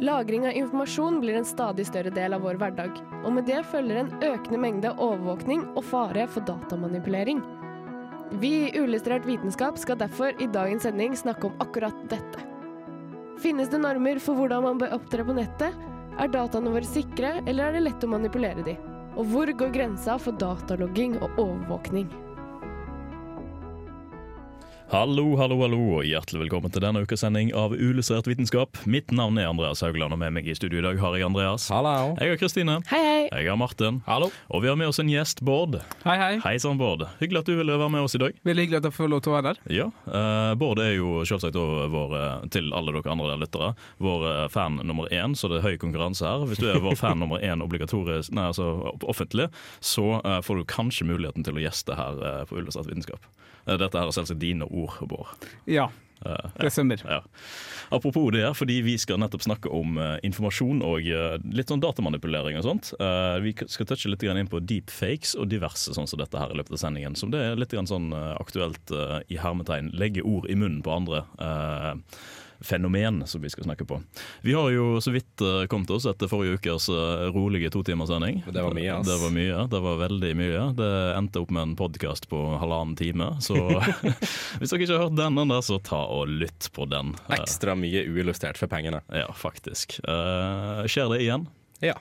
Lagring av informasjon blir en stadig større del av vår hverdag, og med det følger en økende mengde overvåkning og fare for datamanipulering. Vi i Uillustrert vitenskap skal derfor i dagens sending snakke om akkurat dette. Finnes det normer for hvordan man bør opptre på nettet? Er dataene våre sikre, eller er det lett å manipulere de? Og hvor går grensa for datalogging og overvåkning? Hallo, hallo, hallo, og hjertelig velkommen til denne ukas sending av Ulyssert vitenskap. Mitt navn er Andreas Haugland, og med meg i studio i dag har jeg Andreas. Hallo. Jeg har Kristine. Hei, hei! Jeg har Martin. Hallo. Og vi har med oss en gjest, Bård. Hei, hei. Hei sann, Bård. Hyggelig at du ville være med oss i dag. Veldig hyggelig at jeg får lov til å være der. Ja, Uh, Bård er jo selvsagt vår, eh, til alle dere andre lyttere, vår eh, fan nummer én, så det er høy konkurranse her. Hvis du er vår fan nummer én obligatorisk, nei, altså offentlig, så uh, får du kanskje muligheten til å gjeste her uh, på Ulyssert vitenskap. Dette her er selvsagt dine ord, Bård. Ja, Eh, det stemmer. Ja. Apropos det, fordi vi skal nettopp snakke om uh, informasjon og uh, litt sånn datamanipulering og sånt. Uh, vi skal touche litt grann inn på deepfakes og diverse sånn som dette her i løpet av sendingen. Som det er litt grann sånn aktuelt i hermetegn. Legge ord i munnen på andre. eh, Fenomen som vi skal snakke på. Vi har jo så vidt eh, kommet oss etter forrige ukers eh, rolige totimerssending. Det var mye, ass. Det var mye, det var veldig mye. Det endte opp med en podkast på halvannen time. Så hvis dere ikke har hørt den, ennå, så ta og lytt på den. Ekstra mye uillustrert for pengene. ja, faktisk. Eh, skjer det igjen? Ja.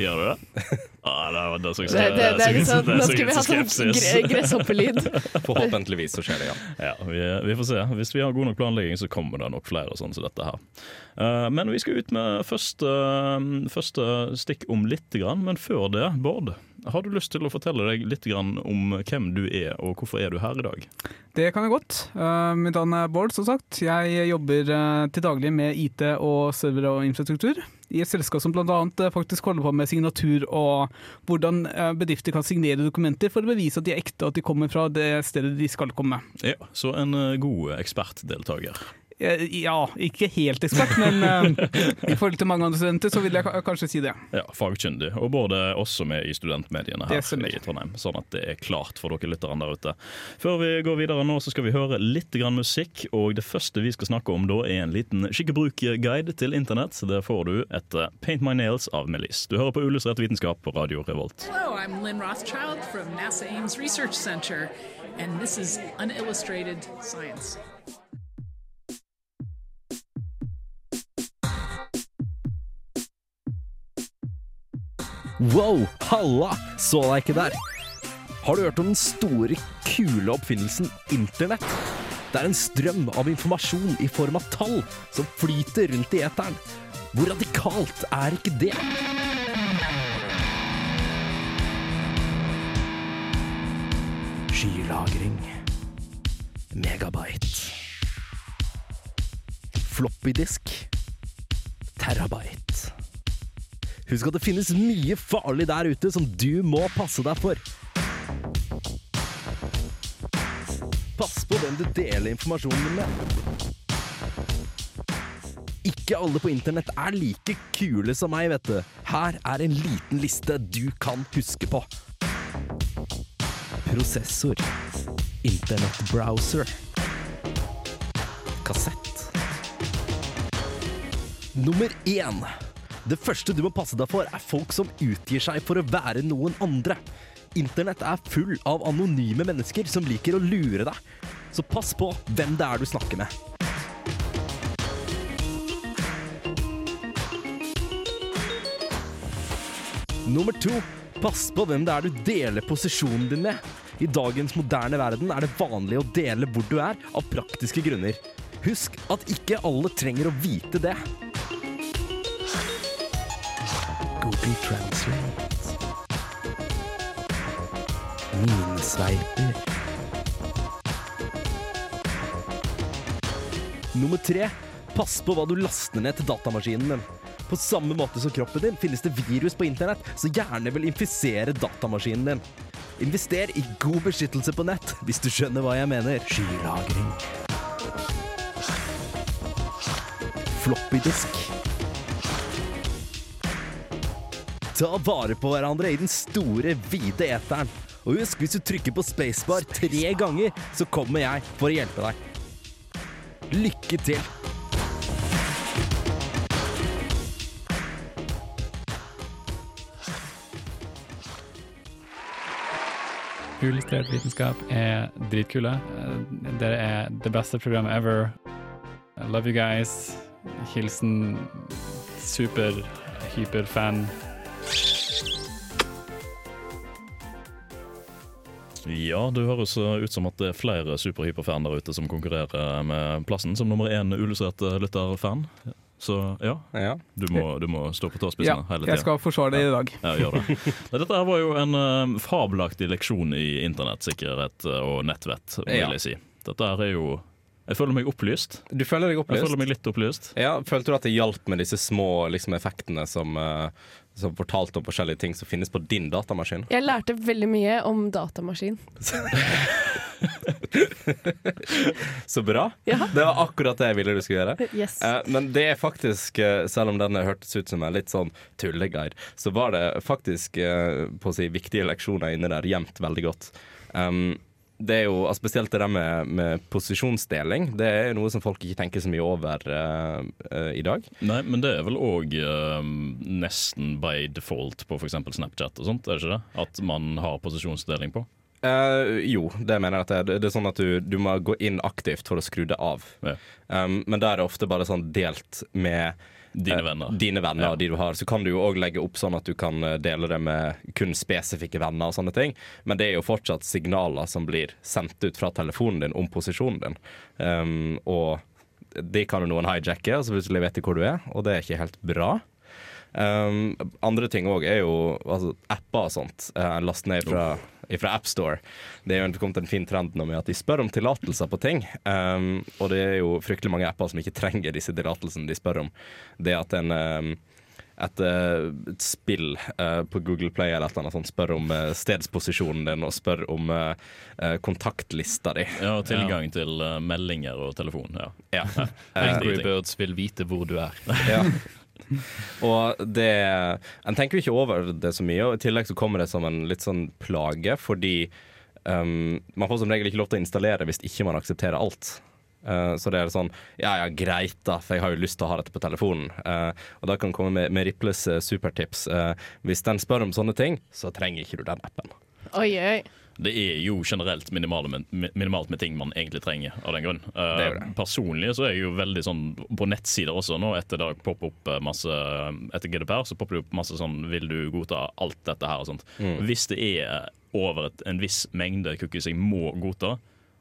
Gjør du det? Ah, det, var- det, Det, det, det er liksom, nå skulle vi ha sånn gre gresshoppelyd. Forhåpentligvis så skjer det, ja. Ja, vi, vi får se. Hvis vi har god nok planlegging, så kommer det nok flere sånn som dette her. Uh, men vi skal ut med første, første stikk om lite grann. Men før det, Bård, har du lyst til å fortelle deg litt grann om hvem du er, og hvorfor er du her i dag? Det kan jeg godt. Uh, mitt navn er Bård, som sagt. Jeg jobber uh, til daglig med IT og server og infrastruktur i et selskap som bl.a. Uh, faktisk holder på med signatur og hvordan eh, bedrifter kan signere dokumenter for å bevise at de er ekte og at de kommer fra det stedet de skal komme. Ja, Så en eh, god ekspertdeltaker. Eh, ja, ikke helt ekspert, men eh, i forhold til mange andre studenter så vil jeg kanskje si det. Ja, Fagkyndig. Og både oss som er i studentmediene her i Trondheim. Sånn at det er klart for dere lytterne der ute. Før vi går videre nå, så skal vi høre litt grann musikk. Og det første vi skal snakke om da, er en liten skikkebruk-guide til internett. Der får du etter Paint My Nails av Melis. Du hører på Uillustrert vitenskap på Radio Revolt. Hello, I'm Lynn Rothschild from NASA Ames Research Center, and this is Unillustrated Science. Wow, halla! Så deg ikke der. Har du hørt om den store, kule oppfinnelsen internett? Det er en strøm av informasjon i form av tall som flyter rundt i eteren. Hvor radikalt er ikke det? Skylagring. Megabyte. Floppydisk. Terabyte. Husk at det finnes mye farlig der ute som du må passe deg for. Pass på hvem du deler informasjonen med. Ikke alle på internett er like kule som meg, vet du. Her er en liten liste du kan huske på. Prosessor. Internettbrowser. Kassett. Nummer én. Det første du må passe deg for, er folk som utgir seg for å være noen andre. Internett er full av anonyme mennesker som liker å lure deg. Så pass på hvem det er du snakker med. Nummer to. Pass på hvem det er du deler posisjonen din med. I dagens moderne verden er det vanlig å dele hvor du er, av praktiske grunner. Husk at ikke alle trenger å vite det. Google Translate. Minesveiper. Nummer tre. Pass på hva du laster ned til datamaskinen din. På samme måte som kroppen din finnes det virus på internett som gjerne vil infisere datamaskinen din. Invester i god beskyttelse på nett, hvis du skjønner hva jeg mener. Skylagring. Floppydisk. Ta vare på hverandre i den store, hvite eteren. Og husk, hvis du trykker på spacebar tre ganger, så kommer jeg for å hjelpe deg. Lykke til! Illustrert vitenskap er dritkule. Dere er det beste programmet ever. I love you guys. Hilsen Super, hyper fan. Ja, det høres uh, ut som at det er flere superhyperfan der ute som konkurrerer med plassen som nummer én illustrert uh, lytterfan. Så ja, Ja. du må, du må stå på Ja, tåspissene hele tida. jeg skal forsvare det i dag. Ja, gjør det. Dette her var jo en uh, fabelaktig leksjon i internettsikkerhet uh, og nettvett, vil Ja. jeg si. Dette her er jo Jeg føler meg opplyst. Du føler deg Jeg føler meg litt opplyst. Ja, Følte du at det hjalp med disse små liksom, effektene som, eh, som fortalte om forskjellige ting som finnes på din datamaskin? Jeg lærte veldig mye om datamaskin. Så bra! Ja. Det var akkurat det jeg ville du skulle gjøre. Yes. Eh, men det er faktisk, eh, selv om den hørtes ut som en litt sånn tulleguide, så var det faktisk på å si, viktige leksjoner inni der gjemt veldig godt. Um, det er jo altså Spesielt det der med, med posisjonsdeling. Det er noe som folk ikke tenker så mye over uh, uh, i dag. Nei, men det er vel òg nesten by default på f.eks. Snapchat og sånt, er det ikke det? At man har posisjonsdeling på? Eh, jo, det mener jeg at det er. Det er sånn at du, du må gå inn aktivt for å skru det av. Ja. Um, men da er det ofte bare sånn delt med Dine eh, venner. Dine venner Ja. de du har. Så kan du jo òg legge opp sånn at du kan eh, dele det med kun spesifikke venner og sånne ting. Men det er jo fortsatt signaler som blir sendt ut fra telefonen din om posisjonen din. Um, og de kan jo noen hijacke, og så plutselig vet de hvor du er, og det er ikke helt bra. Um, andre ting òg er jo altså, apper og sånt. Uh, Last ned fra, fra AppStore. Det er jo kommet en fin trend nå med at de spør om tillatelser på ting. Um, og det er jo fryktelig mange apper som ikke trenger disse tillatelsene de spør om. Det at en um, et, uh, et spill uh, på Google Play eller et eller annet sånt spør om uh, stedsposisjonen din og spør om uh, uh, kontaktlista di. Ja, og tilgang til uh, meldinger og telefon. Ja. Ja. Angry Birds vil vite hvor du er. ja. Og det En tenker jo ikke over det så mye, og i tillegg så kommer det som en litt sånn plage, fordi um, man får som regel ikke lov til å installere hvis ikke man aksepterer alt. Uh, så det er sånn Ja ja, greit, da, for jeg har jo lyst til å ha dette på telefonen. Uh, og da kan du komme med, med Ripples uh, supertips. Uh, hvis den spør om sånne ting, så trenger ikke du den appen. Oi, oi. Det er jo generelt med- minimalt med ting man egentlig trenger av den grunn. Uh, er. Personlig så er jeg jo veldig sånn på nettsider også nå, etter det popper opp eh, masse Etter GDPR så popper det opp masse sånn Vil du godta alt dette her og sånt. Mm. Hvis det er over et, en viss mengde cookies jeg må godta,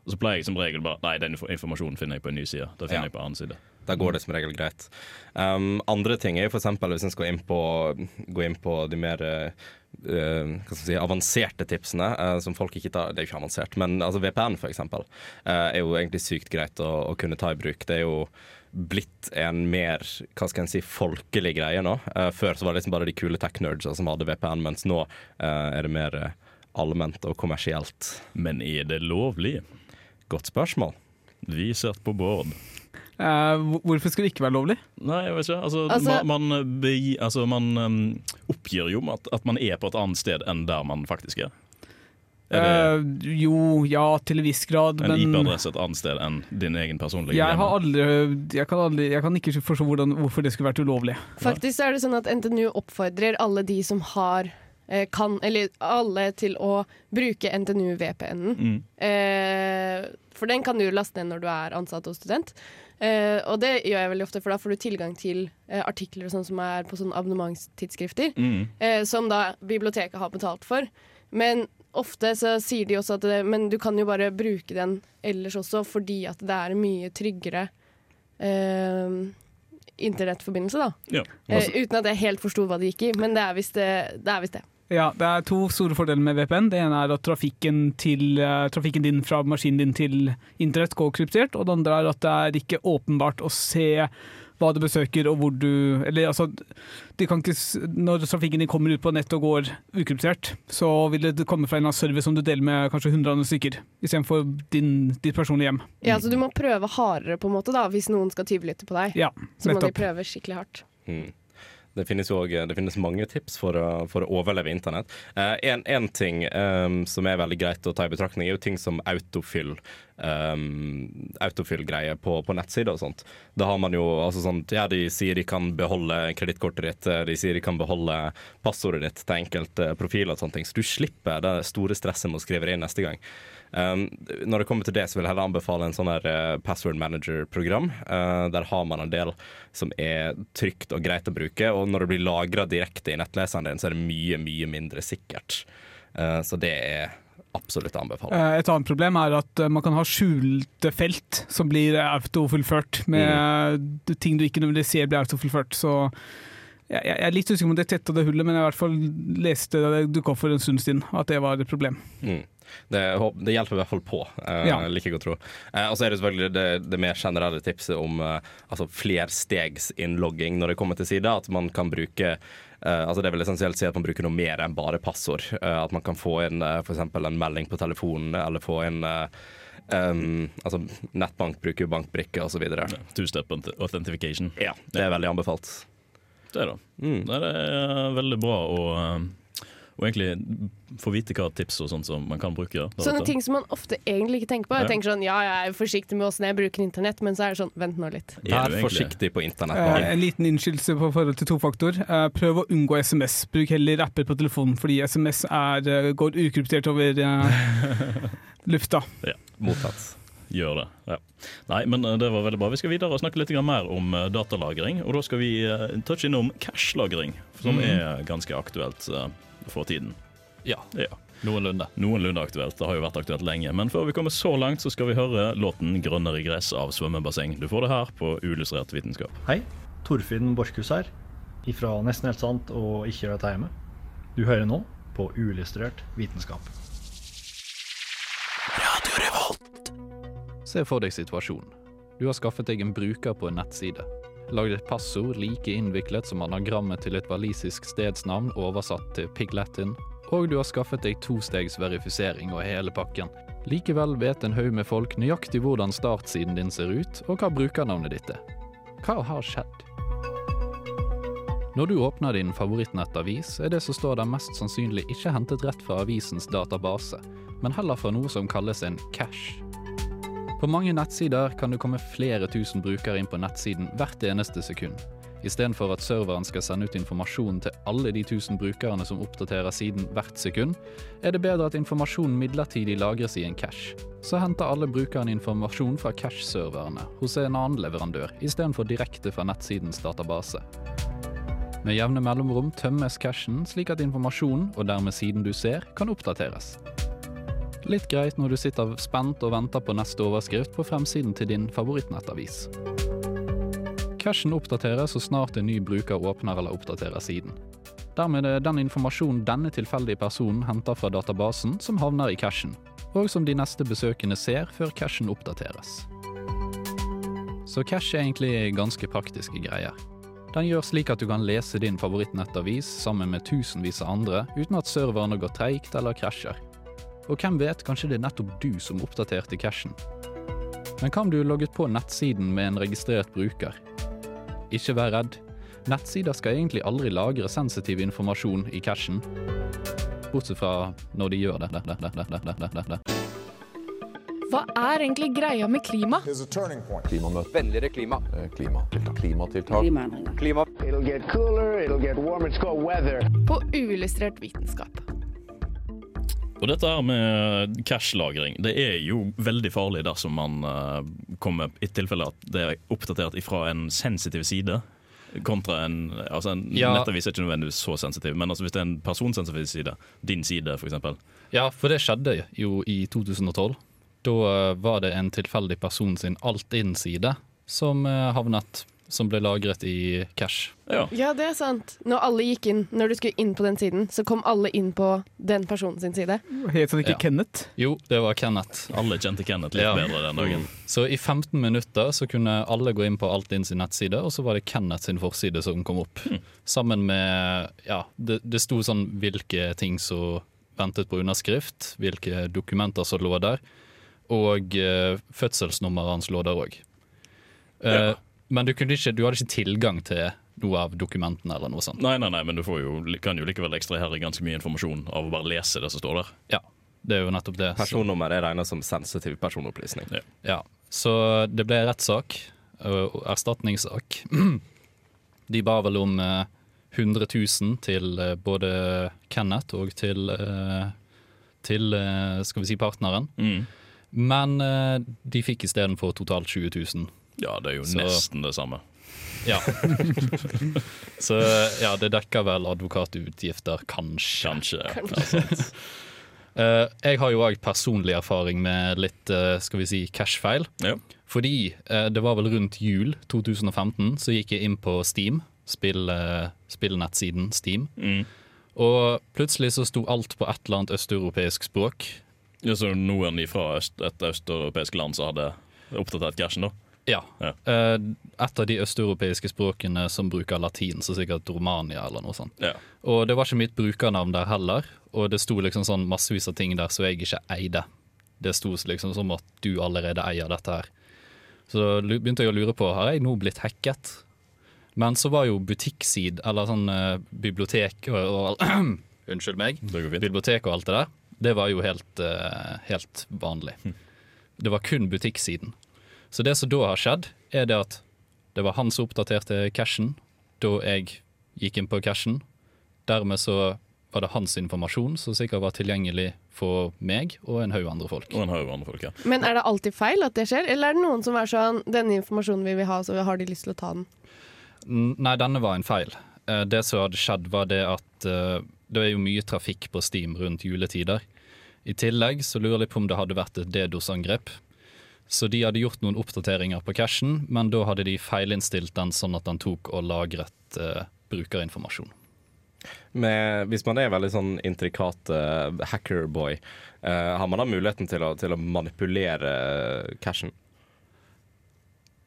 så pleier jeg som regel bare Nei, den informasjonen finner jeg på en ny side. Det finner Ja. jeg på en annen side. Da går det som regel greit. Um, andre ting er jo f.eks. hvis en skal inn på, gå inn på de mer eh, eh, skal si, avanserte tipsene, eh, som folk ikke tar Det er jo ikke avansert, men altså VPN f.eks. Uh, er jo egentlig sykt greit å, å kunne ta i bruk. Det er jo blitt en mer hva skal en si, folkelig greie nå. Eh, før så var det liksom bare de kule tech-nerdsa som hadde VPN, mens nå eh, er det mer eh, allment og kommersielt. Men er det lovlig? Godt spørsmål. Vi ser på Bård. Eh, hvor- hvorfor skulle det ikke være lovlig? Nei, jeg vet ikke. Altså, Altså- man, man, be, altså, man um, oppgir jo at, at man er på et annet sted enn der man faktisk er. Er det Eh, jo, ja, til en viss grad, en men IP-adresse et annet sted enn din egen personlige jeg, aldri, jeg, kan aldri, jeg kan ikke forstå hvordan, hvorfor det skulle vært ulovlig. Faktisk er det sånn at NTNU oppfordrer alle de som har eh, kan, eller alle til å bruke NTNU-VPN-en. Mm. Eh, for den kan du laste ned når du er ansatt og student. Eh, og det gjør jeg veldig ofte, for da får du tilgang til eh, artikler og sånn som er på abonnementstidsskrifter. Mm. eh, som da biblioteket har betalt for. Men ofte så sier de også at det, men du kan jo bare bruke den ellers også, fordi at det er mye tryggere eh, internettforbindelse, da. Ja. Uten at jeg helt forsto hva det gikk i, men det er visst det. det, er visst det. Ja, Det er to store fordeler med VPN. Det ene er at trafikken, til, eh, trafikken din fra maskinen din til internett går kryptert. Og det andre er at det er ikke åpenbart å se hva du besøker og hvor du Eller altså, de kan ikke, når trafikken din kommer ut på nett og går ukryptert, så vil det komme fra en eller annen service som du deler med kanskje 100 andre stykker, istedenfor din, ditt personlige hjem. Ja, så du må prøve hardere, på en måte, da, hvis noen skal tyvlytte på deg. Ja, Så må de prøve skikkelig hardt. Mm. Det finnes også, det finnes mange tips for å, for å overleve internett. Eh, en, en ting um, som er veldig greit å ta i betraktning, er jo ting som autofyll. Um, autofyll-greier på, på nettsider og sånt. Da har man jo altså sånt, Ja, de sier de kan beholde kredittkortet ditt, de sier de kan beholde passordet ditt til enkelte profiler og sånne ting. Så du slipper det store stresset med å skrive det inn neste gang. Um, når det kommer til det, så vil jeg heller anbefale en sånn her uh, password manager-program. Uh, der har man en del som er trygt og greit å bruke, og når det blir lagra direkte i nettleseren din, så er det mye, mye mindre sikkert. Uh, så det er absolutt å anbefale. Et annet problem er at man kan ha skjulte felt som blir autofullført, med ting du ikke nødvendigvis ser blir autofullført. Så jeg, jeg er litt usikker om det tetta det hullet, men jeg i hvert fall leste det dukka opp for en stund siden, at det var et problem. Mm. Det, det hjelper i hvert fall på, eh, Ja. like godt tro. Eh, og så er det selvfølgelig det, det mer generelle tipset om eh, altså flerstegsinnlogging når det kommer til sida. At man kan bruke Uh, altså Det vil essensielt si at man bruker noe mer enn bare passord. Uh, at man kan få inn uh, f.eks. en melding på telefonen, eller få inn uh, um, altså Nettbank bruker jo bankbrikke osv. Two-step authentication. Ja, det er veldig anbefalt. Det er det. Mm. Det er veldig bra å, og egentlig få vite hva tips og sånt som man kan bruke. Da, Sånne ting som man ofte egentlig ikke tenker på. Jeg Ja. tenker sånn, ja, jeg er forsiktig med åssen jeg bruker internett, men så er det sånn, vent nå litt. Er Vær forsiktig på internett. Eh, en liten innskyldelse på forhold til tofaktor. Eh, prøv å unngå SMS. Bruk heller apper på telefonen, fordi SMS er, eh, går ukryptert over eh, lufta. Mottatt. Gjør det. ja. Nei, men eh, det var veldig bra. Vi skal videre og snakke litt mer om eh, datalagring. Og da skal vi eh, touche innom cash-lagring, som er ganske aktuelt for tiden. Ja, Ja. noenlunde. Noenlunde aktuelt. Det har jo vært aktuelt lenge. Men før vi kommer så langt, så skal vi høre låten 'Grønnere gress' av Svømmebasseng. Du får det her på Uillustrert vitenskap. Hei, Torfinn Borchhus her, ifra Nesten helt sant og Ikke gjør dette hjemme. Du hører nå på Uillustrert vitenskap. Se for deg situasjonen. Du har skaffet deg en bruker på en nettside. Lagd et passord like innviklet som anagrammet til et walisisk stedsnavn oversatt til pig latin, og du har skaffet deg tostegs verifisering og hele pakken. Likevel vet en haug med folk nøyaktig hvordan startsiden din ser ut, og hva brukernavnet ditt er. Hva har skjedd? Når du åpner din favorittnettavis, er det som står der mest sannsynlig ikke hentet rett fra avisens database, men heller fra noe som kalles en cache. På mange nettsider kan det komme flere tusen brukere inn på nettsiden hvert eneste sekund. Istedenfor at serveren skal sende ut informasjon til alle de tusen brukerne som oppdaterer siden hvert sekund, er det bedre at informasjonen midlertidig lagres i en cache. Så henter alle brukerne informasjon fra cache-serverne hos en annen leverandør, istedenfor direkte fra nettsidens database. Med jevne mellomrom tømmes cachen slik at informasjonen, og dermed siden du ser, kan oppdateres. Litt greit når du sitter spent og venter på neste overskrift på fremsiden til din favorittnettavis. Cashen oppdateres så snart en ny bruker åpner eller oppdaterer siden. Dermed er det den informasjonen denne tilfeldige personen henter fra databasen, som havner i cashen, og som de neste besøkende ser før cashen oppdateres. Så cash er egentlig ganske praktiske greier. Den gjør slik at du kan lese din favorittnettavis sammen med tusenvis av andre uten at serverne går treigt eller krasjer. Og hvem vet, kanskje det er nettopp du som oppdaterte cashen. Men hva om du logget på nettsiden med en registrert bruker? Ikke vær redd. Nettsider skal egentlig aldri lagre sensitiv informasjon i cashen. Bortsett fra når de gjør det. Hva er egentlig greia med klima? Klimamøte. Vennligere klima. Klimatiltak. Klimatiltak. Klima. På uillustrert vitenskap. Og dette her med cash-lagring, det er jo veldig farlig dersom man uh, kommer i tilfelle at det er oppdatert ifra en sensitiv side. Kontra en, altså en Ja. nettavis er ikke nødvendigvis så sensitiv, men altså hvis det er en personsensitiv side, din side f.eks. Ja, for det skjedde jo i 2012. Da eh, var det en tilfeldig person sin alt-in-side som eh, havnet Som ble lagret i cash. Ja. Ja, det er sant. Når alle gikk inn, når du skulle inn på den siden, så kom alle inn på den personen sin side. Het han ikke Ja. Kenneth? Jo, det var Kenneth. Alle kjente Kenneth litt Ja. bedre den dagen. Så i 15 minutter så kunne alle gå inn på Altinn sin nettside, og så var det Kenneth sin forside som kom opp. Sammen med Ja, det, det sto sånn hvilke ting som ventet på underskrift, hvilke dokumenter som lå der, og uh, fødselsnummeret hans lå der òg. Ja. Men du, kunne ikke, du hadde ikke tilgang til noe av dokumentene eller noe sånt. Nei, nei, nei, men du får jo, kan jo likevel ekstrahere ganske mye informasjon av å bare lese det som står der. Ja, det er jo nettopp det. Personnummer er regnet som sensitiv personopplysning. Ja. Ja, så det ble rettssak, erstatningssak. De ba vel om eh, 100 000 til eh, både Kenneth og til, eh, til eh, skal vi si partneren. Mm. Men eh, de fikk istedenfor totalt 20 000. Ja, det er jo Så- nesten det samme. Ja. så ja, det dekker vel advokatutgifter, kanskje. Kanskje. Kanskje. Ja. Eh, jeg har jo òg personlig erfaring med litt eh, skal vi si, cashfeil. Ja. Fordi eh, det var vel rundt jul 2015 så gikk jeg inn på Steam, spill, spillnettsiden Steam. Mm. Og plutselig så sto alt på et eller annet østeuropeisk språk. Ja, så noen fra øst, et østeuropeisk land som hadde oppdatert cashen, da? Ja. Ja. Eh, et av de østeuropeiske språkene som bruker latin, så sikkert Romania eller noe sånt. Ja. Og det var ikke mitt brukernavn der heller, og det sto liksom sånn massevis av ting der som jeg ikke eide. Det sto liksom som at du allerede eier dette her. Så begynte jeg å lure på har jeg nå blitt hacket. Men så var jo butikksid, eller sånn uh, bibliotek og, og Unnskyld meg. Bibliotek og alt det der, det var jo helt, uh, helt vanlig. Det var kun butikksiden. Så det som da har skjedd, er det at det var han som oppdaterte cashen da jeg gikk inn på cashen. Dermed så var det hans informasjon som sikkert var tilgjengelig for meg og en haug andre folk. Og en haug andre folk, ja. Men er det alltid feil at det skjer, eller er det noen som er sånn 'Denne informasjonen vil vi ha, så har de lyst til å ta den'? Nei, denne var en feil. Eh, Det som hadde skjedd, var det at eh, det er jo mye trafikk på Steam rundt juletider. I tillegg så lurer jeg på om det hadde vært et DDoS-angrep. Så de hadde gjort noen oppdateringer på cashen, men da hadde de feilinnstilt den sånn at den tok og lagret eh, brukerinformasjon. Med, hvis man er veldig sånn intrikat uh, hackerboy, uh, har man da muligheten til å, til å manipulere cashen?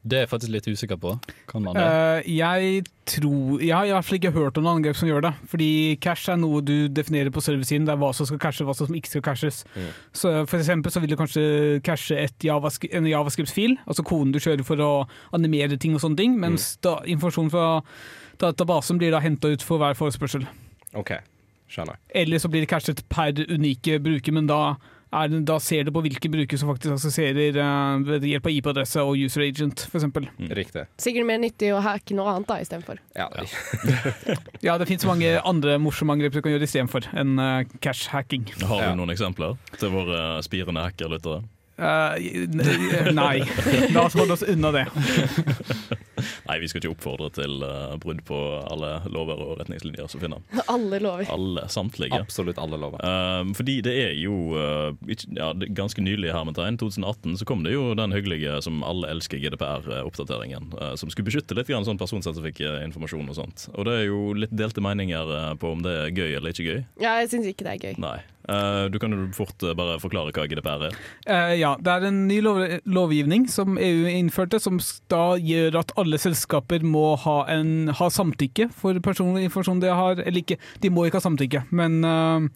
Det er jeg faktisk litt usikker på. Kan man det? Uh, jeg tror Jeg har i hvert fall ikke hørt om noen angrep som gjør det. Fordi cache er noe du definerer på serversiden. Det er hva som skal cache, hva som ikke skal caches. Så For eksempel så vil du kanskje cache et Javask en javascript-fil, altså koden du kjører for å animere ting og sånne ting, mens da, informasjon fra databasen blir da henta ut for hver forespørsel. OK, skjønner. Eller så blir det cashet per unike bruker, men da, er da ser du på hvilke brukere som faktisk assosierer uh, ved hjelp av IP-adresse og user agent, f.eks. Riktig. Sikkert mer nyttig å hacke noe annet da istedenfor. Ja. Ja, det finnes mange andre morsomme angrep du kan gjøre istedenfor enn uh, cash-hacking. Har du Ja. noen eksempler til våre spirende hackerlyttere? Uh, nei, la oss holde oss unna det. Nei, vi skal ikke oppfordre til uh, brudd på alle lover og retningslinjer som finner. Alle lover. Alle, samtlige. Absolutt alle lover. Uh, fordi det er jo uh, ikke- ja, ganske nylig i hermetegn, 2018, så kom det jo den hyggelige som alle elsker GDPR-oppdateringen. uh, som skulle beskytte litt grann sånn personsensifikk informasjon og sånt. Og det er jo litt delte meninger uh, på om det er gøy eller ikke gøy. Ja, jeg syns ikke det er gøy. Nei. Uh, du kan jo fort uh, bare forklare hva GDPR er. Uh, ja, det er en ny lov lovgivning som EU innførte, som da gjør at alle selskaper må ha, en, ha samtykke for personlig informasjon de har. Eller ikke, de må ikke ha samtykke, men uh,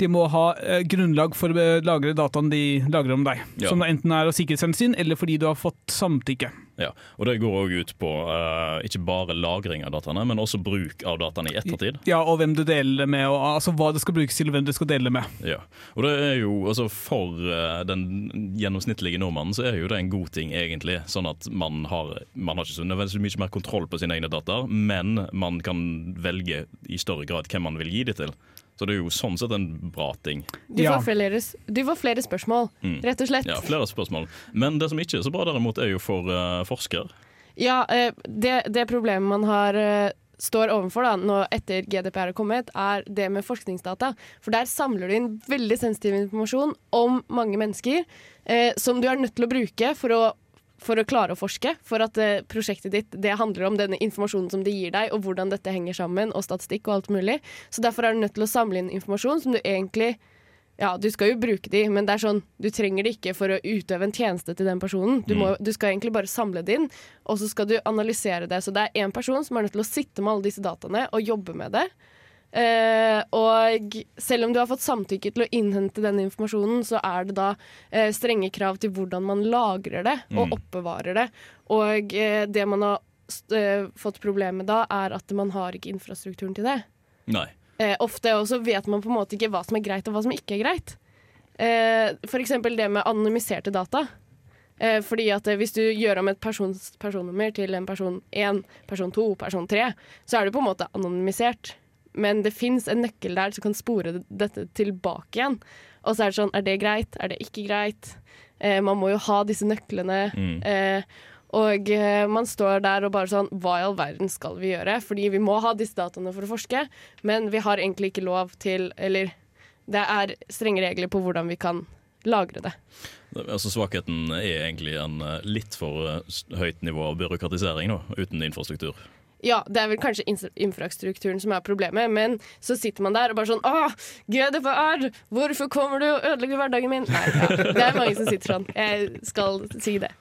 de må ha eh, grunnlag for å lagre dataen de lagrer om deg. Ja. Som enten er av sikkerhetshensyn, eller fordi du har fått samtykke. Ja, og Det går òg ut på uh, ikke bare lagring av dataene, men også bruk av dataene i ettertid. Ja, og hvem du deler det med, og altså hva det skal brukes til, og hvem du skal dele det med. Ja, og det er jo, altså For uh, den gjennomsnittlige nordmannen så er jo det en god ting, egentlig. Sånn at man har, man har ikke så nødvendigvis mye mer kontroll på sine egne data, men man kan velge i større grad hvem man vil gi det til. Så det er jo sånn sett en bra ting. Du, får flere, du får flere spørsmål, Mm. rett og slett. Ja, Flere spørsmål. Men det som ikke er så bra derimot, er jo for uh, forsker. Ja, uh, det, det problemet man har uh, står overfor da, nå etter GDPR har kommet, er det med forskningsdata. For der samler du inn veldig sensitiv informasjon om mange mennesker eh, som du er nødt til å bruke for å, for å klare å forske. For at eh, prosjektet ditt det handler om denne informasjonen som det gir deg, og hvordan dette henger sammen, og statistikk og alt mulig. Så derfor er du nødt til å samle inn informasjon som du egentlig ja, du skal jo bruke de, men det er sånn, du trenger det ikke for å utøve en tjeneste til den personen. Du, må, du skal egentlig bare samle det inn, og så skal du analysere det. Så det er én person som er nødt til å sitte med alle disse dataene og jobbe med det. Eh, og selv om du har fått samtykke til å innhente den informasjonen, så er det da eh, strenge krav til hvordan man lagrer det og Mm. oppbevarer det. Og eh, det man har eh, fått problemer da, er at man har ikke infrastrukturen til det. Nei. Eh, ofte også vet man på en måte ikke hva som er greit og hva som ikke er greit. Eh, eksempel det med anonymiserte data. Eh, fordi at Hvis du gjør om et persons personnummer til en person 1, person 2, person 3, så er du på en måte anonymisert. Men det fins en nøkkel der som kan spore dette tilbake igjen. Og så er det sånn, er det greit? Er det ikke greit? Eh, man må jo ha disse nøklene. Mm. Eh, og eh, man står der og bare sånn Hva i all verden skal vi gjøre? Fordi vi må ha disse dataene for å forske, men vi har egentlig ikke lov til Eller det er strenge regler på hvordan vi kan lagre det. Altså Svakheten er egentlig en eh, litt for eh, høyt nivå av byråkratisering nå, uten infrastruktur. Ja, det er vel kanskje infrastrukturen som er problemet, men så sitter man der og bare sånn Å, GDPR! Hvorfor kommer du og ødelegger hverdagen min? Nei, ja, det er mange som sitter sånn. Jeg skal si det.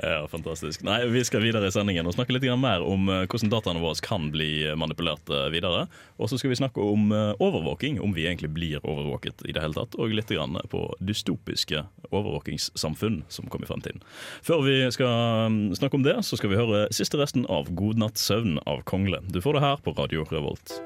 Ja, fantastisk. Nei, Vi skal videre i sendingen og snakke litt mer om eh, hvordan dataene våre kan bli manipulert eh, videre. Og så skal vi snakke om eh, overvåking, om vi egentlig blir overvåket i det hele tatt. Og litt på dystopiske overvåkingssamfunn som kommer i fremtiden. Før vi skal mm, snakke om det, så skal vi høre siste resten av God natt søvn av Kongle. Du får det her på Radio Revolt.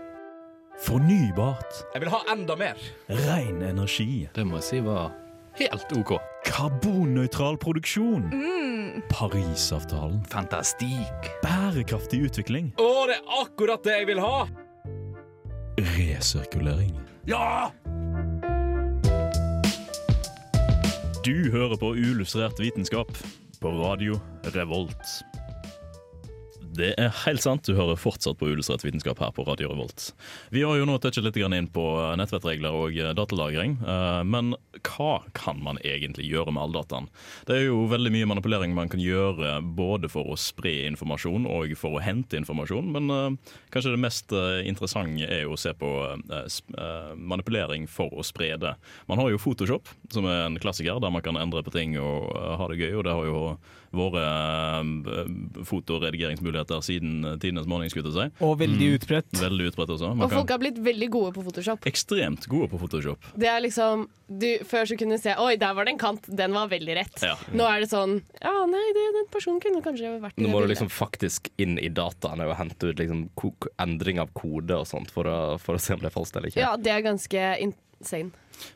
Fornybart. Jeg vil ha enda mer! Ren energi. Det må jeg si var helt OK. Karbonnøytral produksjon. Mm. Parisavtalen. Fantastikk. Bærekraftig utvikling. Å, det er akkurat det jeg vil ha! Resirkulering. Ja! Du hører på Uillustrert vitenskap på Radio Revolt. Det er helt sant, du hører fortsatt på Uillustrert vitenskap her på Radio Revolt. Vi har jo nå touchet litt inn på nettvettregler og datalagring, eh, men hva kan man egentlig gjøre med all dataen? Det er jo veldig mye manipulering man kan gjøre både for å spre informasjon og for å hente informasjon, men eh, kanskje det mest eh, interessante er jo å se på eh, eh, manipulering for å spre det. Man har jo Photoshop, som er en klassiker, der man kan endre på ting og eh, ha det gøy, og det har jo våre eh, fotoredigeringsmuligheter siden tidenes morgen, skulle jeg si. Og veldig utbredt. Veldig utbredt også. Man Og folk kan har blitt veldig gode på Photoshop. ekstremt gode på Photoshop. Det er liksom du, Før så kunne du se Oi, der var det en kant. Den var veldig rett. Ja. Nå er det sånn Ja, nei, det, den personen kunne kanskje vært i Nå må du bildet. liksom faktisk inn i dataene og hente ut liksom endring av kode og sånt for å, for å se om det er falskt eller ikke. Ja, det er ganske insane.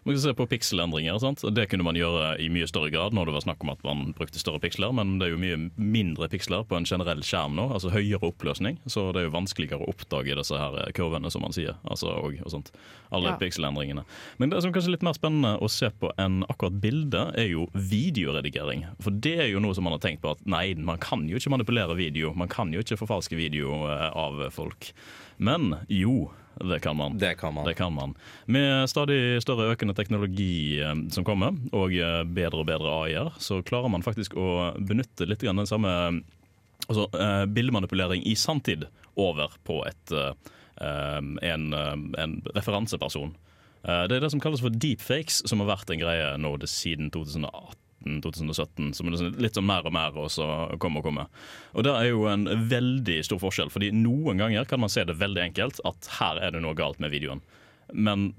Man kan se på pikselendringer. Sant? Det kunne man gjøre i mye større grad når det var snakk om at man brukte større piksler, men det er jo mye mindre piksler på en generell skjerm nå, altså høyere oppløsning. Så det er jo vanskeligere å oppdage disse her kurvene, som man sier. Altså, og, og sånt. Alle Ja. pikselendringene. Men det som kanskje er litt mer spennende å se på enn akkurat bildet, er jo videoredigering. For det er jo noe som man har tenkt på at nei, man kan jo ikke manipulere video. Man kan jo ikke forfalske video eh, av folk. Men jo, det kan man. Det kan man. Det kan man. Med stadig større økende teknologi eh, som kommer, og eh, bedre og bedre AI-er, så klarer man faktisk å benytte litt den samme altså, eh, bildemanipulering i sanntid over på et, en, en referanseperson. Det er det som kalles for deepfakes, som har vært en greie nå siden 2018. 2017, som er liksom litt sånn mer og mer og så komme og komme. Og Det er jo en veldig stor forskjell, fordi noen ganger kan man se det veldig enkelt at her er det noe galt med videoen. Men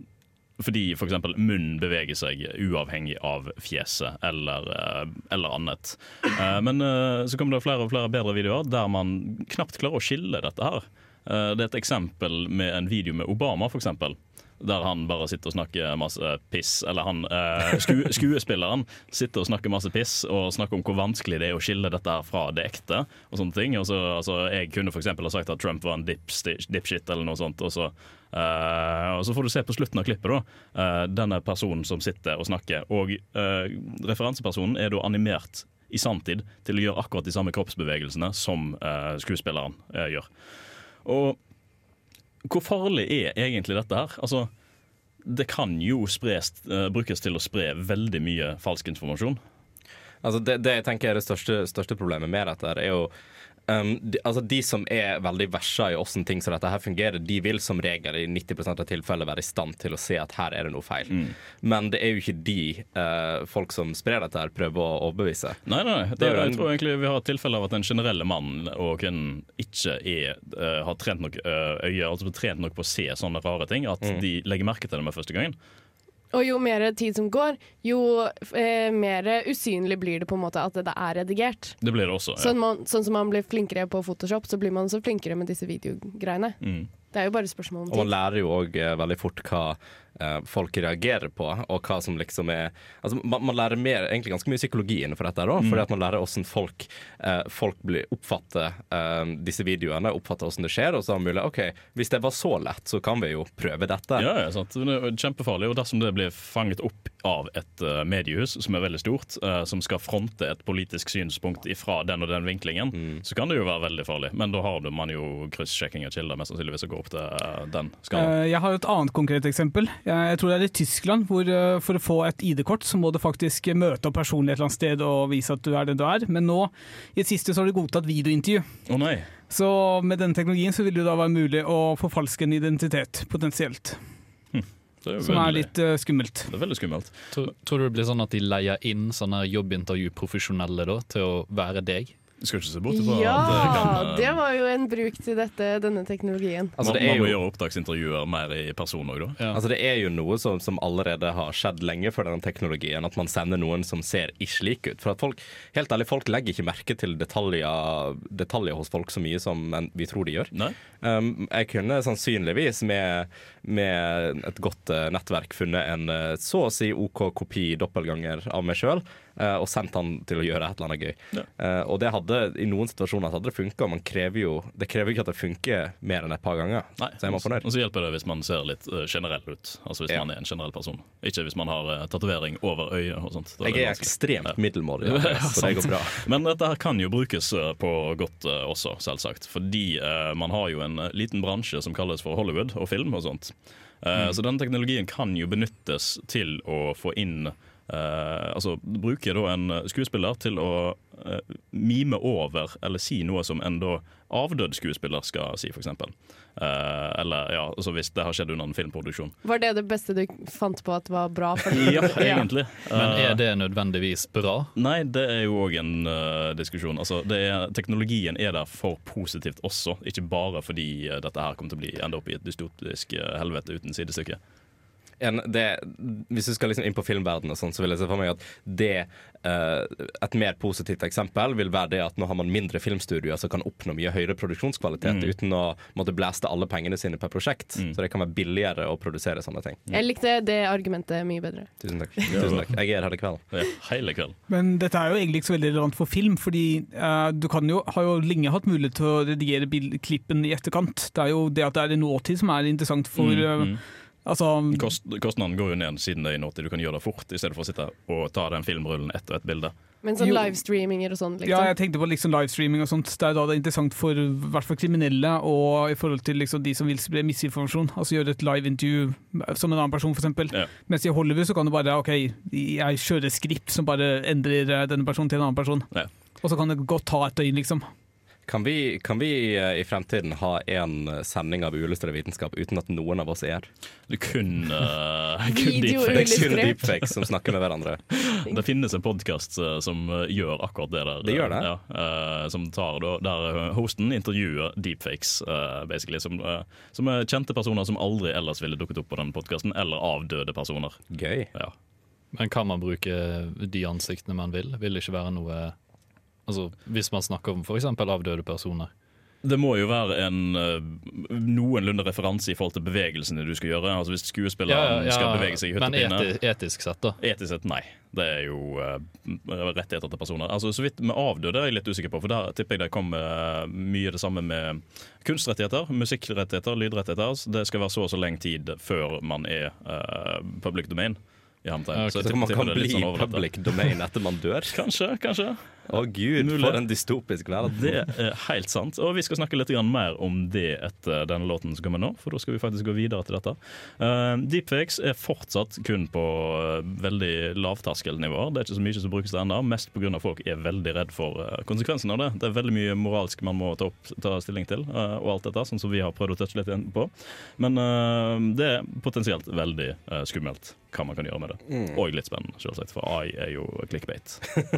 fordi f.eks. munnen beveger seg uavhengig av fjeset eller, eh, eller annet. Eh, Men eh, så kommer det flere og flere bedre videoer der man knapt klarer å skille dette her. Det er et eksempel med en video med Obama, f.eks. Der han bare sitter og snakker masse piss. Eller han eh, sku, skuespilleren sitter og snakker masse piss og snakker om hvor vanskelig det er å skille dette her fra det ekte. Og sånne ting og så, altså, Jeg kunne f.eks. ha sagt at Trump var en dipshit eller noe sånt. Og så, Uh, og så får du se på slutten av klippet da uh, denne personen som sitter og snakker. Og uh, referansepersonen er da animert i sanntid til å gjøre akkurat de samme kroppsbevegelsene som skuespilleren gjør. Og hvor farlig er egentlig dette her? Altså, det kan jo spres, eh, brukes til å spre veldig mye falsk informasjon. Altså det, det jeg tenker er det største, største problemet med dette, er jo um, de, altså de som er veldig versa i åssen ting som dette her fungerer, de vil som regel i 90% av tilfellet være i stand til å se at her er det noe feil. Men det er jo ikke de uh, folk som sprer dette, her prøver å overbevise. Nei, nei, nei. Det, jeg tror egentlig vi har et tilfelle av at den generelle mannen og kvinnen ikke er, uh, har trent nok uh, øye, altså trent nok på å se sånne rare ting, at de legger merke til det med første gangen. Og jo mer tid som går, jo eh, mer usynlig blir det på en måte at det er redigert. Det blir det også. Ja. Sånn, man, sånn som man blir flinkere på Photoshop, så blir man så flinkere med disse videogreiene. Mm. Det er jo bare spørsmål om Og man lærer jo òg veldig fort hva eh, folk reagerer på, og hva som liksom er Altså, man, man lærer mer, egentlig ganske mye psykologi innenfor dette, da, Mm. fordi at man lærer hvordan folk, eh, folk blir, oppfatter eh, disse videoene, oppfatter hvordan det skjer, og så er det mulig OK, hvis det var så lett, så kan vi jo prøve dette. Ja, ja, sant. Det er kjempefarlig. Og dersom det blir fanget opp av et uh, mediehus som er veldig stort, uh, som skal fronte et politisk synspunkt ifra den og den vinklingen, så kan det jo være veldig farlig. Men da har man jo kryssjekking av kilder, mest sannsynligvis, og går opp til uh, den skalaen. Eh, Jeg har et annet konkret eksempel. Jeg tror det er i Tyskland, hvor eh, for å få et ID-kort, så må du faktisk møte opp personlig et eller annet sted og vise at du er den du er. Men nå, i det siste, så har de godtatt videointervju. Å nei. Så med denne teknologien så vil det da være mulig å forfalske en identitet, potensielt. Det er jo Som er litt uh, skummelt. Det er veldig skummelt. Tror, tror du det blir sånn at de leier inn sånne jobbintervjuprofesjonelle da, til å være deg? Skal ikke se bort ifra Ja, at det kan det var jo en bruk til dette, denne teknologien. Altså, man, det er man må gjøre opptaksintervjuer mer i person òg, da. Altså Det er jo noe som, som allerede har skjedd lenge før denne teknologien, at man sender noen som ser ikke slik ut. For at folk, helt ærlig, folk legger ikke merke til detaljer, detaljer hos folk så mye som vi tror de gjør. Um, jeg kunne sannsynligvis med, med et godt uh, nettverk funnet en uh, så å si OK kopi doppelganger av meg sjøl. og sendt han til å gjøre et eller annet gøy. Eh, og det hadde, I noen situasjoner hadde det funka, men krever jo, det krever ikke at det funker mer enn et par ganger. Nei, så jeg var fornøyd. Og så hjelper det hvis man ser litt eh, generell ut. Altså hvis Ja. man er en generell person. Ikke hvis man har uh, tatovering over øyet og sånt. Jeg er, er ekstremt middelmådig, Ja, ja, så det går bra. Men dette her kan jo brukes eh, på godt eh, også, selvsagt. Fordi eh, man har jo en eh, liten bransje som kalles for Hollywood og film og sånt. Mm. Så den teknologien kan jo benyttes til å få inn eh, altså jeg da en skuespiller til å eh, mime over eller si noe som en da avdød skuespiller skal si, f.eks. Uh, eller ja, altså hvis det har skjedd under en filmproduksjon. Var det det beste du fant på at var bra? For? Ja, egentlig. Men Eh, er det nødvendigvis bra? Nei, det er jo òg en uh, diskusjon. Altså, det er, teknologien er der for positivt også, ikke bare fordi eh, dette her kommer til å bli ende opp i et dystopisk eh, helvete uten sidestykke. En, det, hvis du skal liksom inn på filmverdenen, og sånn, så vil jeg se for meg at det uh, Et mer positivt eksempel vil være det at nå har man mindre filmstudioer som kan oppnå mye høyere produksjonskvalitet Mm. uten å måtte blæste alle pengene sine per prosjekt. Så det kan være billigere å produsere sånne ting. Jeg likte det argumentet mye bedre. Tusen takk. Tusen takk. Jeg er her i kveld. Ja, hele kvelden. Men dette er jo egentlig ikke så veldig relevant for film, fordi uh, du kan jo, har jo lenge hatt mulighet til å redigere klippen i etterkant. Det er jo det at det er i nåtid som er interessant for Mm, eh, mm. Altså, Kost, kostnaden går jo ned siden det er nåtid. Du kan gjøre det fort, i stedet for å sitte og ta den filmrullen ett og ett bilde. Men sånn livestreaminger og sånn, liksom. Ja, jeg tenkte på liksom livestreaming og sånt. Det er da det er interessant for hvert fall kriminelle og i forhold til liksom de som vil spre misinformasjon. Altså gjøre et live-intervju som en annen person, f.eks. Ja. Mens i Hollywood så kan du bare OK, jeg kjører skript som bare endrer eh, denne personen til en annen person. Ja. Og så kan det godt ta et døgn, liksom. Kan vi, kan vi eh, i fremtiden ha en eh, sending av Uillustrert vitenskap uten at noen av oss er her? Du kun, uh, kun Video deepfakes. Kun Illustrert. deepfakes som snakker med hverandre. Det finnes en podkast som eh, gjør akkurat det der. Det gjør det? Ja, eh, som tar Der eh, hosten intervjuer deepfakes, eh, basically. Som, eh, som er kjente personer som aldri ellers ville dukket opp på den podkasten, eller avdøde personer. Gøy. Ja. Men kan man bruke de ansiktene man vil? Vil det ikke være noe Altså, Hvis man snakker om f.eks. avdøde personer. Det må jo være en eh, noenlunde referanse i forhold til bevegelsene du skal gjøre. Altså Hvis skuespilleren skal bevege seg i hytt men eti etisk sett, da. Etisk sett, nei. Det er jo uh, rettigheter til personer. Altså Så vidt med avdøde er jeg litt usikker på, for der tipper jeg det kommer mye det samme med kunstrettigheter, musikkrettigheter, lydrettigheter. Altså, Det skal være så og så lenge tid før man er uh, public domain. Ja, okay. Så jeg tror man kan bli sånn public domain etter man dør? Kanskje, kanskje. Å gud, Mulig. for en dystopisk verden. Det er helt sant. Og vi skal snakke litt mer om det etter denne låten som kommer nå, for da skal vi faktisk gå videre til dette. Uh, deepfakes er fortsatt kun på uh, veldig lavterskelnivåer. Det er ikke så mye som brukes der ennå, mest pga. folk er veldig redd for uh, konsekvensen av det. Det er veldig mye moralsk man må ta, opp, ta stilling til, uh, og alt dette, sånn som vi har prøvd å touche litt inn på. Men eh, det er potensielt veldig eh, skummelt hva man kan gjøre med det. Og litt spennende, selvsagt, for AI er jo clickbait.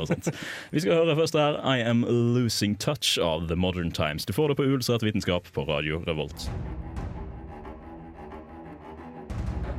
Vi skal høre først her I Am Losing Touch av The Modern Times. Du får det på Ulsrett vitenskap på Radio Revolt.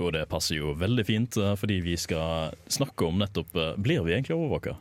Og det passer jo veldig fint, eh, fordi vi skal snakke om nettopp eh, Blir vi egentlig overvåka?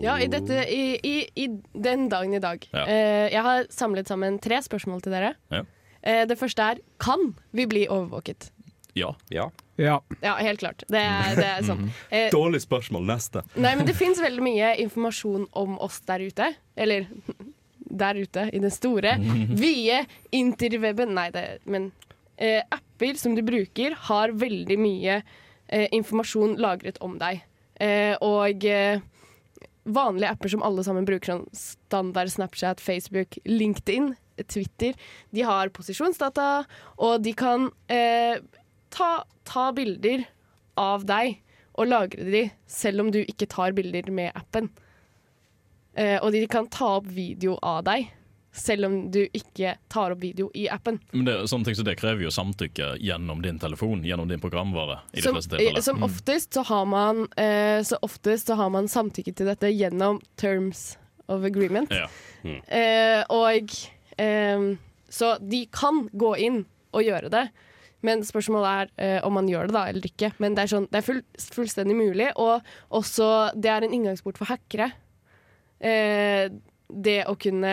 Ja, i, dette, i, i, i den dagen i dag. Ja. Eh, jeg har samlet sammen tre spørsmål til dere. Ja. Eh, det første er kan vi bli overvåket? Ja. Ja. Ja. Ja, helt klart. Det er, det er sånn. Eh, Dårlig spørsmål. Neste. Nei, men det fins veldig mye informasjon om oss der ute. Eller der ute, i den store, vide interweben. Nei, det, men eh, apper som du bruker, har veldig mye eh, informasjon lagret om deg. Eh, og eh, vanlige apper som alle sammen bruker, sånn standard Snapchat, Facebook, LinkedIn, Twitter, de har posisjonsdata, og de kan eh, ta, ta bilder av deg og lagre de selv om du ikke tar bilder med appen. Eh, og de kan ta opp video av deg selv om du ikke tar opp video i appen. Men det, sånne ting så det krever jo samtykke gjennom din telefon, gjennom din programvare. i de fleste tilfeller. som oftest så har man eh, Så oftest så har man samtykke til dette gjennom terms of agreement. Ja. Eh, og eh, Så de kan gå inn og gjøre det. Men spørsmålet er eh, om man gjør det da eller ikke. Men det er, sånn, det er full, fullstendig mulig, og også det er en inngangsport for hackere. Eh, det å kunne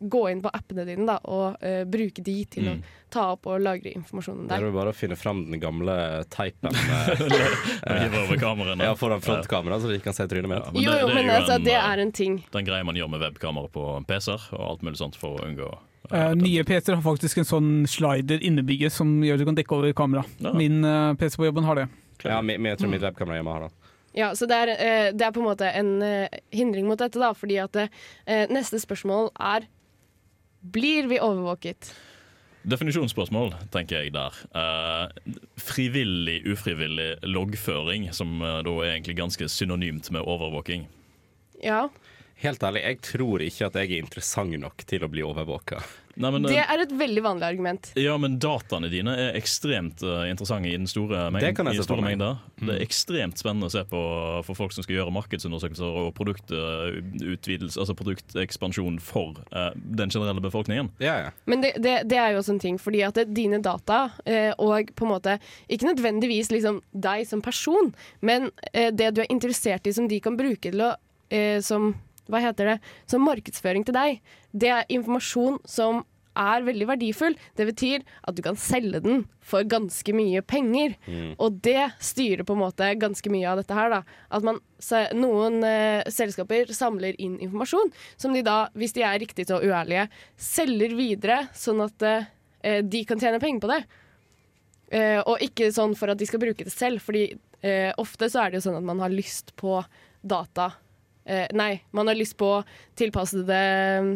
gå inn på appene dine da, og uh, bruke de til Mm. å ta opp og lagre informasjonen der. Det er jo bare å finne fram den gamle teipen eh, kameraene. Ja, foran frontkamera, så de ikke kan se trynet mitt. Jo, jo, men altså, det er en ting. Den greia man gjør med webkamera på PC-er og alt mulig sånt for å unngå Uh, nye PC-er har faktisk en sånn slider innebygget som gjør at du kan dekke over kamera. Ja. Min uh, PC på jobben har det. Ja, mi- jeg tror mitt webkamera hjemme har det. Ja, så det er, uh, det er på en måte en eh, hindring mot dette, da, fordi at eh, neste spørsmål er Blir vi overvåket? Definisjonsspørsmål, tenker jeg der. Eh, frivillig, ufrivillig loggføring, som eh, da er egentlig ganske synonymt med overvåking. Ja. Helt ærlig, jeg tror ikke at jeg er interessant nok til å bli overvåka. Nei, men, Det eh, er et veldig vanlig argument. ja, men dataene dine er ekstremt uh, interessante i den store, meng Det kan jeg i store meg. Mm. Det er ekstremt spennende å se på for folk som skal gjøre markedsundersøkelser og produktutvidelse, altså produktekspansjon for uh, den generelle befolkningen. Men det, det, det er jo også en ting, fordi at det, dine data, uh, og på en måte ikke nødvendigvis liksom deg som person, men eh, det du er interessert i som de kan bruke til å eh, som, hva heter det, som markedsføring til deg, det er informasjon som er veldig verdifull. Det betyr at du kan selge den for ganske mye penger. Mm. Og det styrer på en måte ganske mye av dette her. Da. At man, noen eh, selskaper samler inn informasjon som de da, hvis de er riktig så uærlige, selger videre, sånn at eh, de kan tjene penger på det. Eh, og ikke sånn for at de skal bruke det selv, fordi eh, ofte så er det jo sånn at man har lyst på data. Eh, nei, man har lyst på tilpassede mm,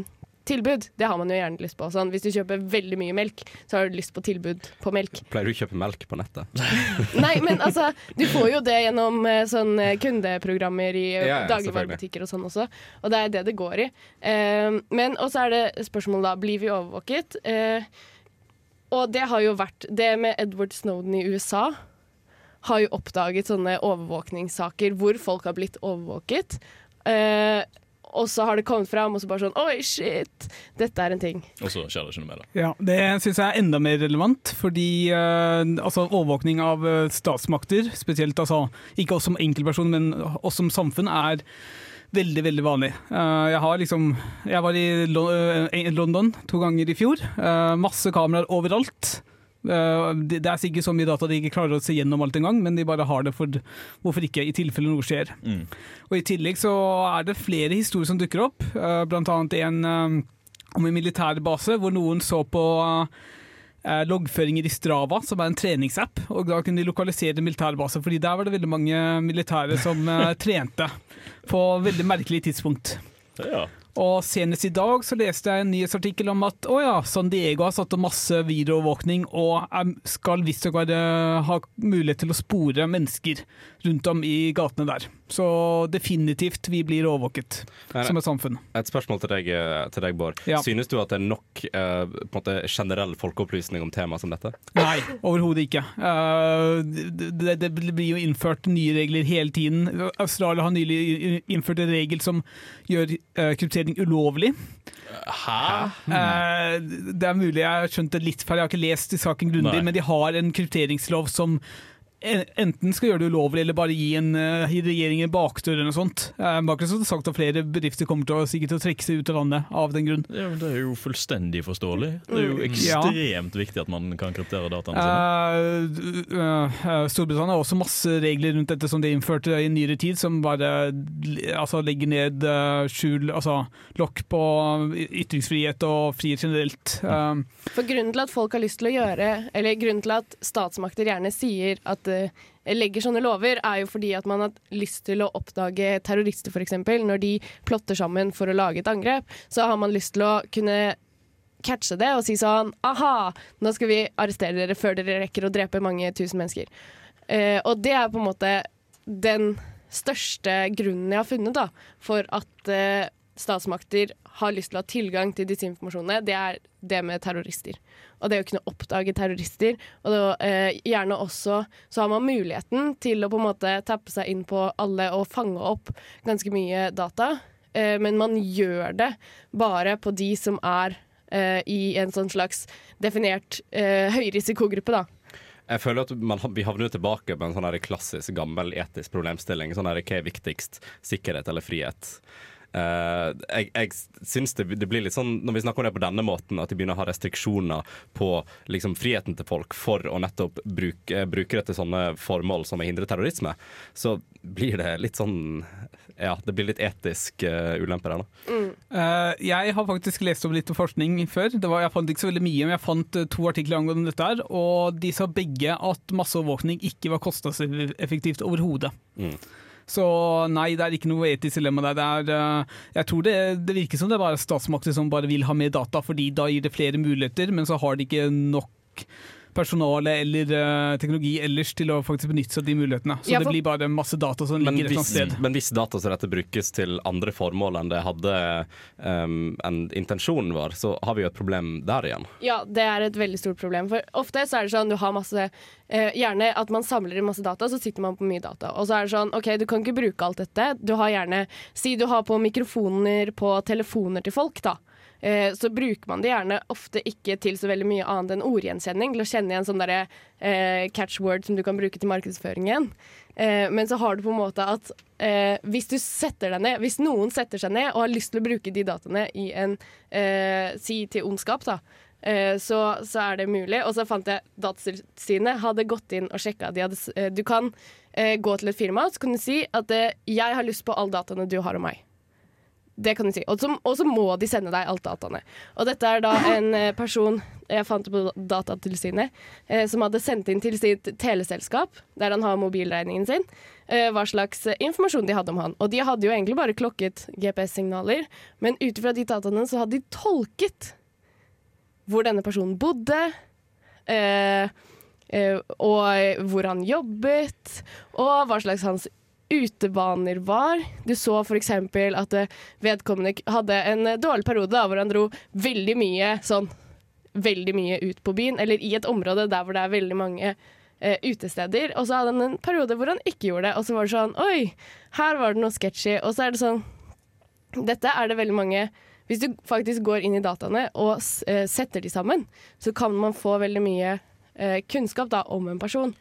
tilbud. Det har man jo gjerne lyst på. Sånn, hvis du kjøper veldig mye melk, så har du lyst på tilbud på melk. Pleier du å kjøpe melk på nettet? Nei, men altså, du får jo det gjennom eh, sånn eh, kundeprogrammer i eh, Ja, ja, dagligvarebutikker og sånn også, og det er det det går i. Eh, men også er det spørsmålet da, blir vi overvåket? Eh, og det har jo vært Det med Edward Snowden i USA har jo oppdaget sånne overvåkningssaker hvor folk har blitt overvåket. Eh, og så har det kommet fram, og så bare sånn Oi, shit! Dette er en ting. Og så skjer det ikke noe med det. Ja, Det syns jeg er enda mer relevant, fordi uh, altså, overvåkning av eh, statsmakter, spesielt altså, ikke oss som enkeltperson, men oss som samfunn, er veldig veldig vanlig. Uh, jeg, har liksom, jeg var i London to ganger i fjor. Uh, masse kameraer overalt. Eh, det er sikkert så mye data de ikke klarer å se gjennom alt engang, men de bare har det for hvorfor ikke, i tilfelle noe skjer. Og I tillegg så er det flere historier som dukker opp, bl.a. blant annet en eh, om en militærbase hvor noen så på eh, loggføringer i Strava, som er en treningsapp, og da kunne de lokalisere militærbase, fordi der var det veldig mange militære som eh, trente på veldig merkelig tidspunkt. Ja. Og senest i dag så leste jeg en nyhetsartikkel om at å ja, San Diego har satt opp masse videoovervåkning og skal visstnok ha mulighet til å spore mennesker rundt om i gatene der. Så definitivt vi blir overvåket som et samfunn. Et spørsmål til deg, eh, til deg Bård. Ja. Synes du at det er nok uh, måte, generell folkeopplysning om tema som dette? Nei, overhodet ikke. Uh, det, det, blir jo innført nye regler hele tiden. Australia har nylig innført en regel som gjør uh, kryptering ulovlig. Hæ? Eh, det er mulig jeg har skjønt det litt feil, jeg har ikke lest saken grundig, Nei. men de har en krypteringslov som Enten skal gjøre det ulovlig, eller bare gi, en, uh, gi regjeringen bakdør eller noe sånt. Uh, har sagt at flere bedrifter kommer til å, sikkert til å trekke seg ut av landet av den grunn. Ja, men det er jo fullstendig forståelig. Det er jo ekstremt ekstremt viktig at man kan kryptere dataene sine. Uh, eh, eh, Storbritannia har også masse regler rundt dette som de innførte i nyere tid, som bare altså, legger ned eh, skjul, altså lokk på ytringsfrihet og frihet generelt. Eh, For grunnen til at folk har lyst til å gjøre, eller grunnen til at statsmakter gjerne sier at eh, legger sånne lover, er jo fordi at man har lyst til å oppdage terrorister, f.eks. Når de plotter sammen for å lage et angrep, så har man lyst til å kunne catche det og si sånn Aha, nå skal vi arrestere dere før dere rekker å drepe mange tusen mennesker. Eh, og det er på en måte den største grunnen jeg har funnet da, for at eh, statsmakter har lyst til å ha tilgang til disse informasjonene, det er det med terrorister. Og det å kunne oppdage terrorister. Og da, eh, gjerne også så har man muligheten til å på en måte tappe seg inn på alle og fange opp ganske mye data. Eh, men man gjør det bare på de som er eh, i en sånn slags definert eh, høyrisikogruppe, da. Jeg føler at man, Vi havner tilbake på en sånn klassisk gammel etisk problemstilling. Sånn her, Hva er viktigst? Sikkerhet eller frihet? Eh, jeg jeg syns det, det blir litt sånn når vi snakker om det på denne måten, at de begynner å ha restriksjoner på liksom, friheten til folk for å nettopp bruke, bruke det til sånne formål som å hindre terrorisme, så blir det litt sånn Ja, det blir litt etisk uh, ulempe der, da. Eh, jeg har faktisk lest om litt forskning før. Det var, jeg fant ikke så veldig mye, men jeg fant to artikler angående dette. her, Og de sa begge at masseovervåkning ikke var kostnadseffektivt overhodet. Mm. Så nei, det er ikke noe etisk dilemma der. Er, eh, jeg tror det, det virker som det er bare statsmakter som bare vil ha mer data, fordi da gir det flere muligheter, men så har de ikke nok personale eller uh, teknologi ellers til å faktisk benytte seg av de mulighetene. Så Ja, det blir bare masse data som Men ligger et sted. men hvis data som dette brukes til andre formål enn det hadde um, en intensjonen var, så har vi jo et problem der igjen. Ja, det er et veldig stort problem. For ofte så er det sånn du har masse uh, Gjerne at man samler inn masse data, så sitter man på mye data. Og så er det sånn OK, du kan ikke bruke alt dette. Du har gjerne Si du har på mikrofoner på telefoner til folk, da. Eh, så bruker man det gjerne ofte ikke til så veldig mye annet enn ordgjenkjenning. Til å kjenne igjen sånn derre eh, catchword som du kan bruke til markedsføringen. Eh, men så har du på en måte at hvis du setter deg ned Hvis noen setter seg ned og har lyst til å bruke de dataene i en Si til ondskap, da. Så, så er det mulig. Og så fant jeg Datatilsynet hadde gått inn og sjekka. Du kan eh, gå til et firma du si at eh, 'jeg har lyst på alle dataene du har om meg'. Det kan du si. Og så, må de sende deg alt dataene. Og dette er da en eh, person jeg fant på Datatilsynet, eh, som hadde sendt inn til sitt teleselskap, der han har mobilregningen sin, eh, hva slags informasjon de hadde om han. Og de hadde jo egentlig bare klokket GPS-signaler, men ut ifra de dataene så hadde de tolket hvor denne personen bodde. Eh, eh, og hvor han jobbet, og hva slags hans utebaner var. Du så f.eks. at eh, vedkommende hadde en eh, dårlig periode da, hvor han dro veldig mye sånn Veldig mye ut på byen, eller i et område der hvor det er veldig mange eh, utesteder. Og så hadde han en periode hvor han ikke gjorde det, og så var det sånn Oi, her var det noe sketchy. Og så er det sånn Dette er det veldig mange Hvis du faktisk går inn i dataene og eh, setter de sammen, så kan man få veldig mye eh, kunnskap da, om en person.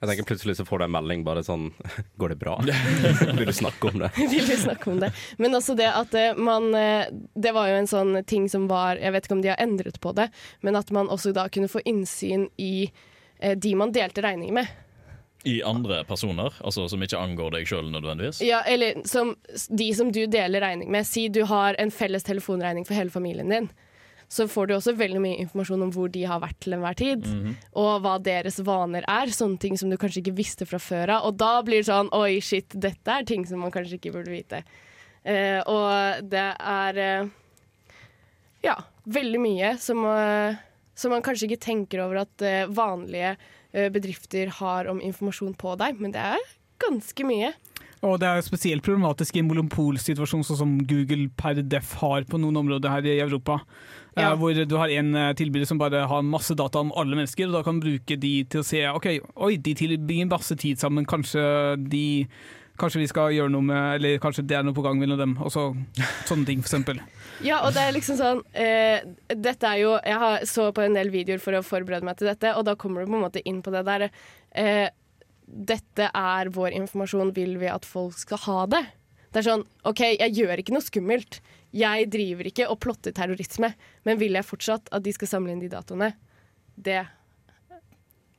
Jeg tenker Plutselig så får du en melding bare sånn Går det bra? Vil du snakke om det? Vil du snakke om det. Men også det at eh, man eh, Det var jo en sånn ting som var Jeg vet ikke om de har endret på det, men at man også da kunne få innsyn i eh, de man delte regning med. I andre personer, altså som ikke angår deg sjøl nødvendigvis. Ja, eller som, de som du deler regning med. Si du har en felles telefonregning for hele familien din. Så får du også veldig mye informasjon om hvor de har vært til enhver tid. Mhm. Og hva deres vaner er. Sånne ting som du kanskje ikke visste fra før av. Og da blir det sånn oi, shit, dette er ting som man kanskje ikke burde vite. Uh, og det er uh, ja, veldig mye som, uh, som man kanskje ikke tenker over at vanlige eh, bedrifter har om informasjon på deg, men det er ganske mye. Og det er spesielt problematisk i en monopolsituasjon sånn som Google per def har på noen områder her i Europa. Eh, Ja. hvor du har en eh, tilbyder som bare har masse data om alle mennesker, og da kan du bruke de til å se OK, oi, de tilbringer masse tid sammen, kanskje de Kanskje vi skal gjøre noe med Eller kanskje det er noe på gang mellom dem. Og så sånne ting, eksempel. Ja, og det er liksom sånn eh, Dette er jo Jeg har så på en del videoer for å forberede meg til dette, og da kommer du på en måte inn på det der eh, Dette er vår informasjon, vil vi at folk skal ha det? Det er sånn OK, jeg gjør ikke noe skummelt. Jeg driver ikke og plotter terrorisme, men vil jeg fortsatt at de skal samle inn de datoene? Det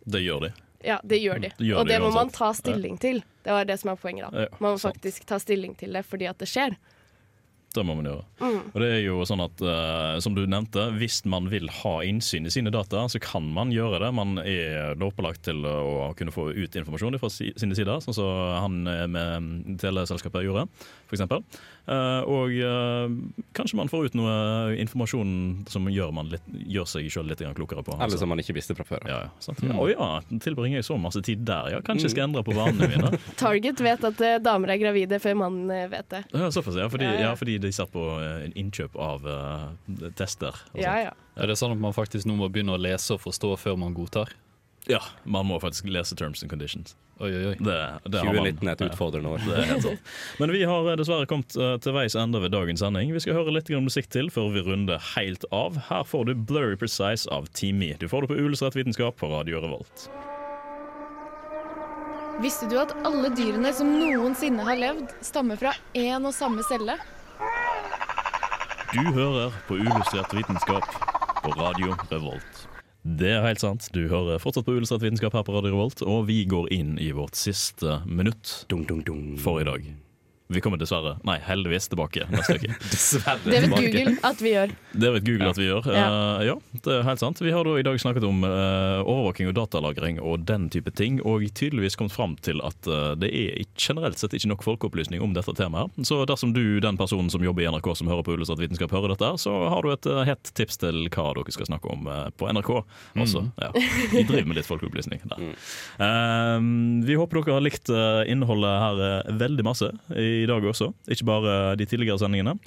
Det gjør de. Ja, det gjør de. Det gjør og de det må man ta stilling til. Det var det som er poenget. da. Man må faktisk ta stilling til det fordi at det skjer. Det må man gjøre. Mm. Og det er jo sånn at, uh, som du nevnte, Hvis man vil ha innsyn i sine data, så kan man gjøre det. Man er lovpålagt til å kunne få ut informasjon fra si- sine sider, sånn som han eh, med teleselskapet gjorde, f.eks. Uh, og uh, kanskje man får ut noe informasjon som gjør, man litt, gjør seg sjøl litt klokere på. Eller som man ikke visste fra før. Ja, ja? Mm. Å ja, tilbringer jeg så masse tid der, ja. Kanskje jeg skal endre på vanene mine. Target vet at eh, damer er gravide før mannen eh, vet det. Ja, såpass, ja. Fordi, Ja, ja. ja, fordi de satt på eh, innkjøp av eh, tester. og Ja, ja. Er det sånn at man faktisk nå må begynne å lese og forstå før man godtar? Ja, man må faktisk lese terms and conditions. Oi, oi, oi. Det, det 2019 er et utfordrende år. Det er helt sant. Men vi har eh, dessverre kommet til veis ende ved dagens sending. Vi skal høre litt musikk til før vi runder helt av. Her får du Blurry Precise av Teamy. Du får det på Uillustrert vitenskap på Radio Revolt. Visste du at alle dyrene som noensinne har levd, stammer fra én og samme celle? Du hører på Uillustrert vitenskap på Radio Revolt. Det er helt sant. Du hører fortsatt på Uillustrert vitenskap her på Radio Revolt, og vi går inn i vårt siste minutt for i dag. Vi kommer dessverre, nei heldigvis, tilbake neste uke. Dessverre Det vet Google at vi gjør. Det vet Google at vi gjør. Ja. Eh, ja, det er helt sant. Vi har da i dag snakket om uh, overvåking og datalagring og den type ting, og tydeligvis kommet fram til at uh, det er generelt sett ikke nok folkeopplysning om dette temaet. Så dersom du, den personen som jobber i NRK som hører på Illustrert vitenskap, hører dette, så har du et hett tips til hva dere skal snakke om på NRK også. Mm. Ja. Vi driver med litt folkeopplysning der. Eh, vi håper dere har likt innholdet her veldig masse i dag også, ikke bare de tidligere sendingene.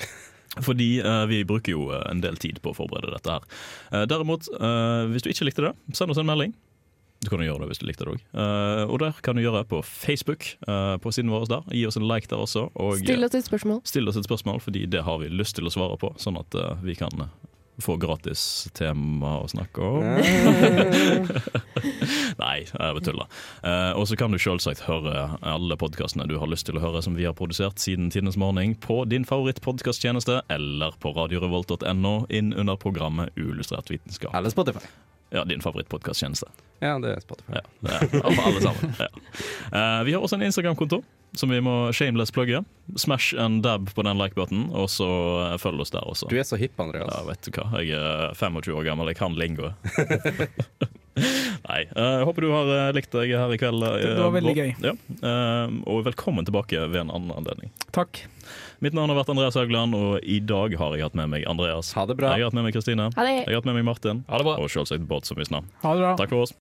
Fordi eh, vi bruker jo eh, en del tid på å forberede dette her. Eh, derimot, eh, hvis du ikke likte det, send oss en melding. Du kan jo gjøre det hvis du likte det òg. og der kan du gjøre det på Facebook, eh, på siden vår der. Gi oss en like der også. Og, Still oss et spørsmål. Still oss et spørsmål, fordi det har vi lyst til å svare på, sånn at eh, vi kan eh, få gratis tema å snakke om. Nei, jeg bare tuller. Eh, og så kan du selvsagt høre alle podkastene du har lyst til å høre som vi har produsert siden Tidenes morgen på din favorittpodkasttjeneste eller på radiorevolt.no inn under programmet Uillustrert vitenskap. Eller Spotify. Ja, din favorittpodkasttjeneste. Ja, det er Spotify. Ja, det er alle sammen. Ja. Uh, vi har også en Instagram-konto som vi må shameless plugge. Smash and dab på den like-button, og så eh, følg oss der også. Du er så hipp, Andreas. Ja, vet du hva. Jeg er 25 år gammel, jeg kan lingo. Nei. eh, Jeg håper du har eh, likt deg her i kveld. eh, Det var veldig gøy. Ja. eh, Og velkommen tilbake ved en annen anledning. Takk. Mitt navn har vært Andreas Haugland, og i dag har jeg hatt med meg Andreas. Ha det bra. Jeg har hatt med meg Kristine. Ha det. Jeg har hatt med meg Martin. Ha det bra. Og selvsagt Bård som visste snart. Ha det bra. Takk for oss.